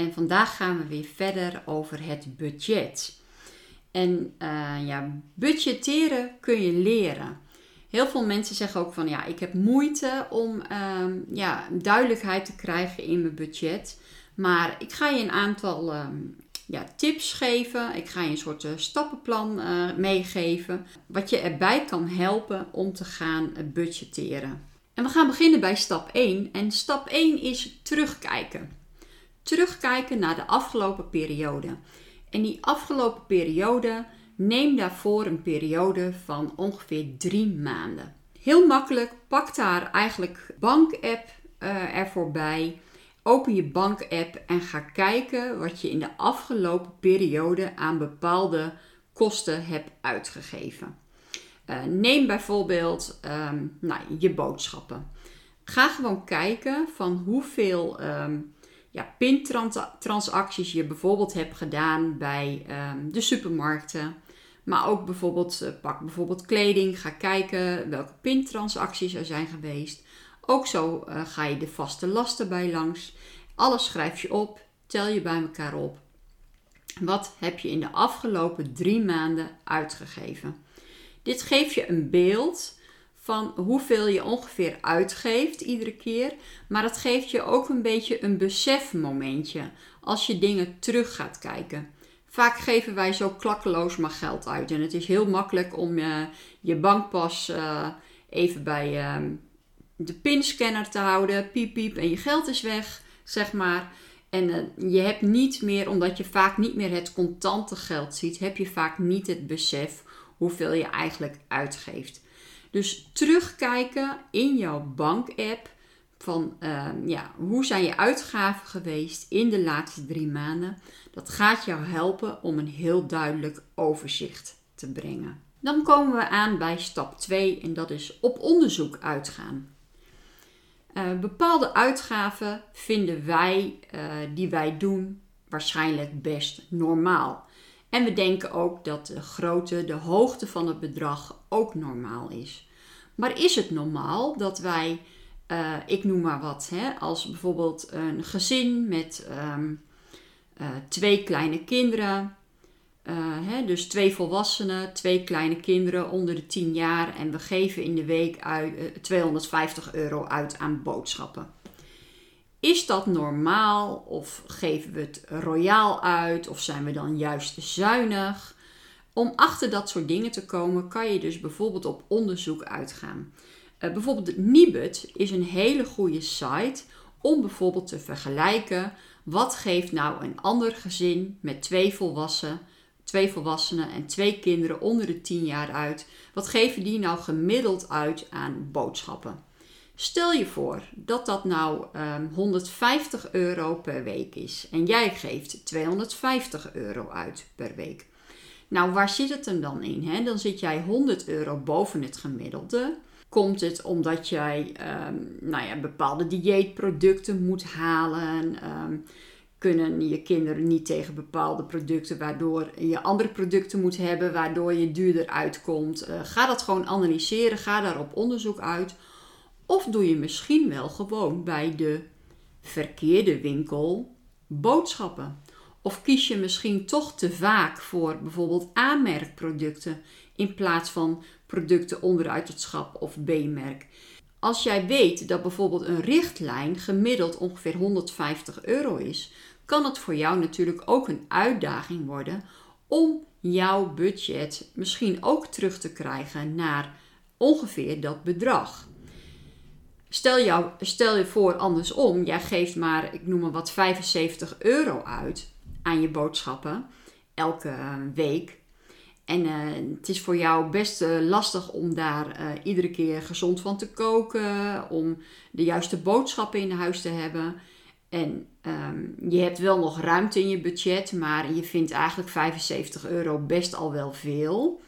En vandaag gaan we weer verder over het budget. En uh, ja, budgetteren kun je leren. Heel veel mensen zeggen ook van ja, ik heb moeite om uh, ja, duidelijkheid te krijgen in mijn budget. Maar ik ga je een aantal uh, ja, tips geven. Ik ga je een soort uh, stappenplan uh, meegeven. Wat je erbij kan helpen om te gaan budgetteren. En we gaan beginnen bij stap 1. En stap 1 is terugkijken terugkijken naar de afgelopen periode. En die afgelopen periode, neem daarvoor een periode van ongeveer drie maanden. Heel makkelijk, pak daar eigenlijk bank-app uh, ervoor bij. Open je bank-app en ga kijken wat je in de afgelopen periode aan bepaalde kosten hebt uitgegeven. Uh, neem bijvoorbeeld um, nou, je boodschappen. Ga gewoon kijken van hoeveel um, ja, pintransacties je bijvoorbeeld hebt gedaan bij um, de supermarkten. Maar ook bijvoorbeeld, uh, pak bijvoorbeeld kleding, ga kijken welke pintransacties er zijn geweest. Ook zo uh, ga je de vaste lasten bij langs. Alles schrijf je op, tel je bij elkaar op. Wat heb je in de afgelopen drie maanden uitgegeven? Dit geeft je een beeld van hoeveel je ongeveer uitgeeft iedere keer. Maar het geeft je ook een beetje een besefmomentje als je dingen terug gaat kijken. Vaak geven wij zo klakkeloos maar geld uit. En het is heel makkelijk om uh, je bankpas uh, even bij uh, de pinscanner te houden. Piep piep en je geld is weg, zeg maar. En eh, je hebt niet meer, omdat je vaak niet meer het contante geld ziet, heb je vaak niet het besef hoeveel je eigenlijk uitgeeft. Dus terugkijken in jouw bankapp van uh, ja, hoe zijn je uitgaven geweest in de laatste drie maanden. Dat gaat jou helpen om een heel duidelijk overzicht te brengen. Dan komen we aan bij stap 2 en dat is op onderzoek uitgaan. Uh, bepaalde uitgaven vinden wij, uh, die wij doen, waarschijnlijk best normaal. En we denken ook dat de grootte, de hoogte van het bedrag ook normaal is. Maar is het normaal dat wij, uh, ik noem maar wat, hè, als bijvoorbeeld een gezin met um, uh, twee kleine kinderen, uh, hè, dus twee volwassenen, twee kleine kinderen onder de 10 jaar en we geven in de week uit, 250 euro uit aan boodschappen. Is dat normaal of geven we het royaal uit of zijn we dan juist zuinig? Om achter dat soort dingen te komen, kan je dus bijvoorbeeld op onderzoek uitgaan. Uh, bijvoorbeeld Nibud is een hele goede site om bijvoorbeeld te vergelijken wat geeft nou een ander gezin met twee volwassenen, twee volwassenen en twee kinderen onder de 10 jaar uit. Wat geven die nou gemiddeld uit aan boodschappen? Stel je voor dat dat nou um, ehm, 150 euro per week is en jij geeft 250 euro uit per week. Nou, waar zit het hem dan in? Hè? Dan zit jij 100 euro boven het gemiddelde. Komt het omdat jij um, nou ja, bepaalde dieetproducten moet halen? Um, kunnen je kinderen niet tegen bepaalde producten, waardoor je andere producten moet hebben, waardoor je duurder uitkomt? Uh, ga dat gewoon analyseren, ga daar op onderzoek uit. Of doe je misschien wel gewoon bij de verkeerde winkel boodschappen? Of kies je misschien toch te vaak voor bijvoorbeeld aanmerkproducten in plaats van producten onderuit het schap of B-merk? Als jij weet dat bijvoorbeeld een richtlijn gemiddeld ongeveer 150 euro is, kan het voor jou natuurlijk ook een uitdaging worden om jouw budget misschien ook terug te krijgen naar ongeveer dat bedrag. Stel, jou, stel je voor andersom, jij geeft maar, ik noem maar wat, 75 euro uit aan je boodschappen elke eh, week. En uh, het is voor jou best uh, lastig om daar iedere keer gezond van te koken, om de juiste boodschappen in huis te hebben. En ehm, je hebt wel nog ruimte in je budget, maar je vindt eigenlijk 75 euro best al wel veel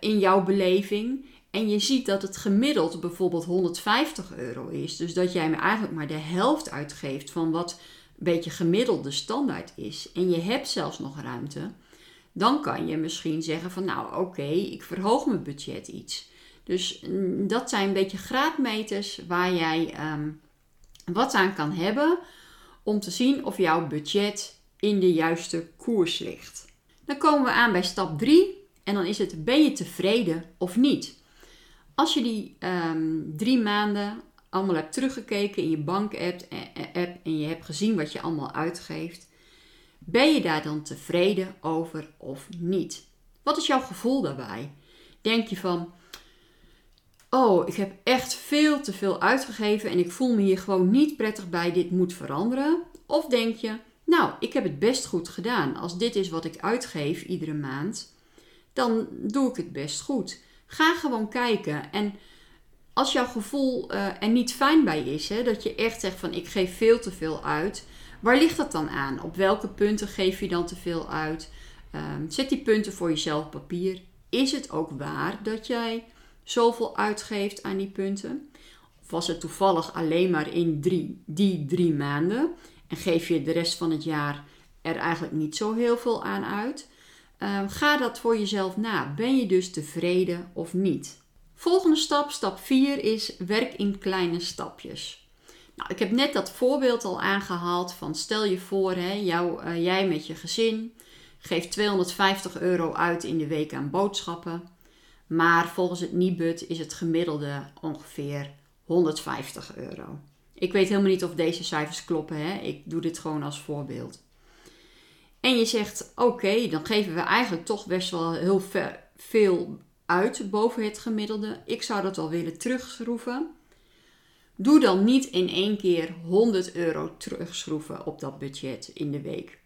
in jouw beleving. En je ziet dat het gemiddeld bijvoorbeeld 150 euro is. Dus dat jij me eigenlijk maar de helft uitgeeft van wat een beetje gemiddeld de standaard is. En je hebt zelfs nog ruimte. Dan kan je misschien zeggen van nou oké, ik verhoog mijn budget iets. Dus mm, dat zijn een beetje graadmeters waar jij ehm, wat aan kan hebben om te zien of jouw budget in de juiste koers ligt. Dan komen we aan bij stap 3 en dan is het ben je tevreden of niet. Als je die ehm, drie maanden allemaal hebt teruggekeken in je bankapp app en je hebt gezien wat je allemaal uitgeeft, ben je daar dan tevreden over of niet? Wat is jouw gevoel daarbij? Denk je van, oh, ik heb echt veel te veel uitgegeven en ik voel me hier gewoon niet prettig bij, dit moet veranderen? Of denk je, nou, ik heb het best goed gedaan. Als dit is wat ik uitgeef iedere maand, dan doe ik het best goed. Ga gewoon kijken. En als jouw gevoel uh, er niet fijn bij is, hè, dat je echt zegt van ik geef veel te veel uit, waar ligt dat dan aan? Op welke punten geef je dan te veel uit? Um, zet die punten voor jezelf papier. Is het ook waar dat jij zoveel uitgeeft aan die punten? Of was het toevallig alleen maar in drie, die drie maanden en geef je de rest van het jaar er eigenlijk niet zo heel veel aan uit? Um, ga dat voor jezelf na. Ben je dus tevreden of niet? Volgende stap, stap 4, is werk in kleine stapjes. Nou, ik heb net dat voorbeeld al aangehaald van stel je voor, hè, uh, jij met je gezin geeft 250 euro uit in de week aan boodschappen. Maar volgens het Nibud is het gemiddelde ongeveer 150 euro. Ik weet helemaal niet of deze cijfers kloppen. Hè? Ik doe dit gewoon als voorbeeld. En je zegt: oké, dan geven we eigenlijk toch best wel heel veel uit boven het gemiddelde. Ik zou dat wel willen terugschroeven. Doe dan niet in één keer 100 euro terugschroeven op dat budget in de week.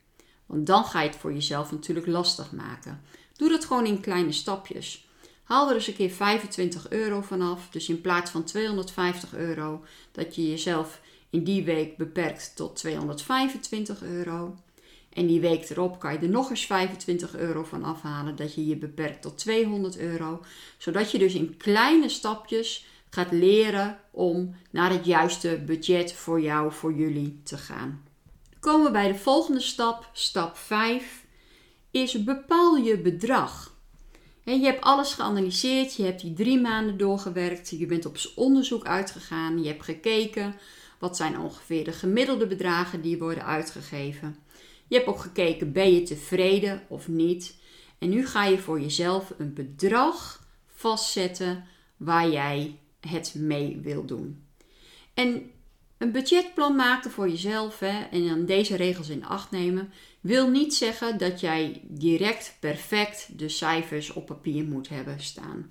Want dan ga je het voor jezelf natuurlijk lastig maken. Doe dat gewoon in kleine stapjes. Haal er eens een keer 25 euro vanaf. Dus in plaats van 250 euro, dat je jezelf in die week beperkt tot 225 euro. En die week erop kan je er nog eens 25 euro van afhalen, dat je je beperkt tot 200 euro. Zodat je dus in kleine stapjes gaat leren om naar het juiste budget voor jou, voor jullie te gaan. Komen we bij de volgende stap, stap 5, is bepaal je bedrag. Je hebt alles geanalyseerd, je hebt die drie maanden doorgewerkt, je bent op onderzoek uitgegaan, je hebt gekeken wat zijn ongeveer de gemiddelde bedragen die worden uitgegeven. Je hebt ook gekeken, ben je tevreden of niet? En nu ga je voor jezelf een bedrag vastzetten waar jij het mee wil doen. En een budgetplan maken voor jezelf hè, en dan deze regels in acht nemen, wil niet zeggen dat jij direct perfect de cijfers op papier moet hebben staan.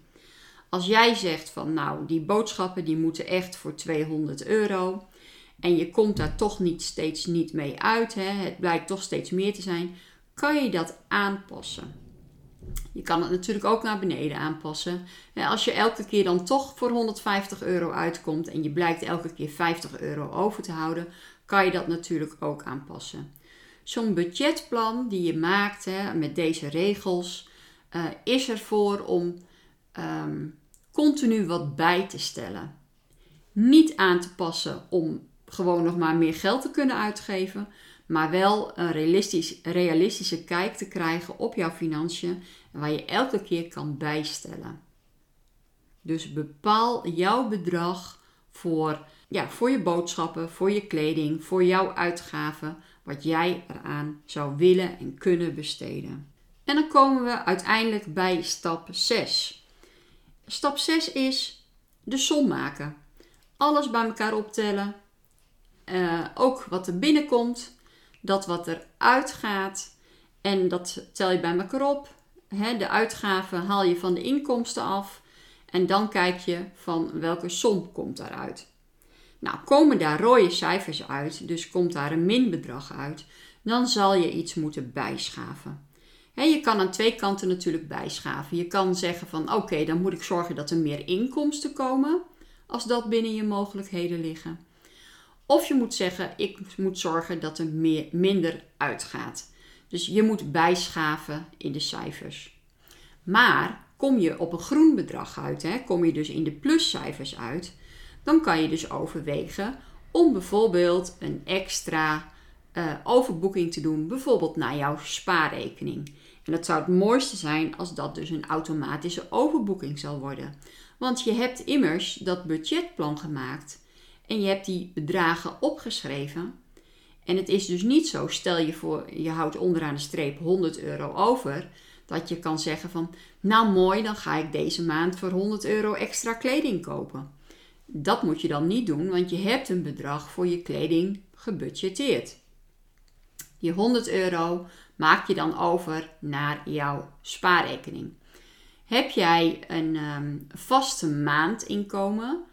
Als jij zegt van nou, die boodschappen die moeten echt voor 200 euro, en je komt daar toch niet steeds niet mee uit, hè, het blijkt toch steeds meer te zijn, kan je dat aanpassen. Je kan het natuurlijk ook naar beneden aanpassen. Als je elke keer dan toch voor 150 euro uitkomt en je blijkt elke keer 50 euro over te houden, kan je dat natuurlijk ook aanpassen. Zo'n budgetplan die je maakt hè, met deze regels uh, is ervoor om um, continu wat bij te stellen. Niet aan te passen om gewoon nog maar meer geld te kunnen uitgeven, maar wel een realistisch, realistische kijk te krijgen op jouw financiën waar je elke keer kan bijstellen. Dus bepaal jouw bedrag voor, ja, voor je boodschappen, voor je kleding, voor jouw uitgaven, wat jij eraan zou willen en kunnen besteden. En dan komen we uiteindelijk bij stap 6. Stap 6 is de som maken. Alles bij elkaar optellen, uh, ook wat er binnenkomt, dat wat er uitgaat. En dat tel je bij elkaar op. de uitgaven haal je van de inkomsten af. En dan kijk je van welke som komt daaruit. Nou, komen daar rode cijfers uit, dus komt daar een minbedrag uit, dan zal je iets moeten bijschaven. je kan aan twee kanten natuurlijk bijschaven. Je kan zeggen van oké, dan moet ik zorgen dat er meer inkomsten komen, als dat binnen je mogelijkheden liggen. Of je moet zeggen, ik moet zorgen dat er meer, minder uitgaat. Dus je moet bijschaven in de cijfers. Maar kom je op een groen bedrag uit, hè, kom je dus in de pluscijfers uit, dan kan je dus overwegen om bijvoorbeeld een extra uh, overboeking te doen, bijvoorbeeld naar jouw spaarrekening. En dat zou het mooiste zijn als dat dus een automatische overboeking zal worden. Want je hebt immers dat budgetplan gemaakt en je hebt die bedragen opgeschreven. En het is dus niet zo, stel je voor, je houdt onderaan de streep 100 euro over, dat je kan zeggen van, nou mooi, dan ga ik deze maand voor 100 euro extra kleding kopen. Dat moet je dan niet doen, want je hebt een bedrag voor je kleding gebudgeteerd. Die 100 euro maak je dan over naar jouw spaarrekening. Heb jij een um, vaste maandinkomen,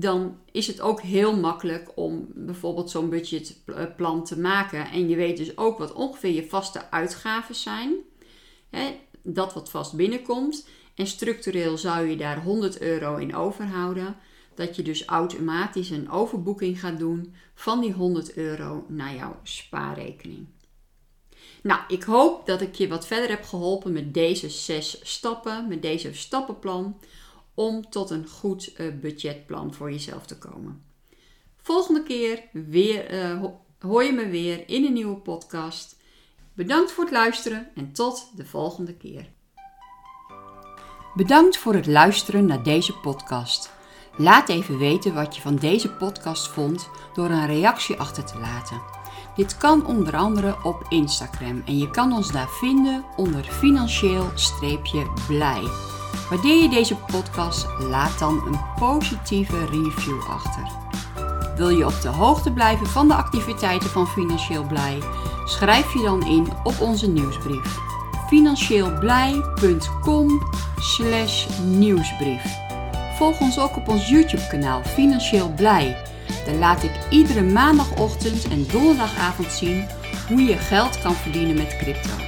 dan is het ook heel makkelijk om bijvoorbeeld zo'n budgetplan te maken. En je weet dus ook wat ongeveer je vaste uitgaven zijn. Hè, dat wat vast binnenkomt. En structureel zou je daar 100 euro in overhouden. Dat je dus automatisch een overboeking gaat doen van die 100 euro naar jouw spaarrekening. Nou, ik hoop dat ik je wat verder heb geholpen met deze zes stappen, met deze stappenplan, om tot een goed uh, budgetplan voor jezelf te komen. Volgende keer weer, uh, hoor je me weer in een nieuwe podcast. Bedankt voor het luisteren en tot de volgende keer. Bedankt voor het luisteren naar deze podcast. Laat even weten wat je van deze podcast vond door een reactie achter te laten. Dit kan onder andere op Instagram en je kan ons daar vinden onder financieel-blij. Waardeer je deze podcast, laat dan een positieve review achter. Wil je op de hoogte blijven van de activiteiten van Financieel Blij? Schrijf je dan in op onze nieuwsbrief. financieelblij.com nieuwsbrief. Volg ons ook op ons YouTube kanaal Financieel Blij dan laat ik iedere maandagochtend en donderdagavond zien hoe je geld kan verdienen met crypto.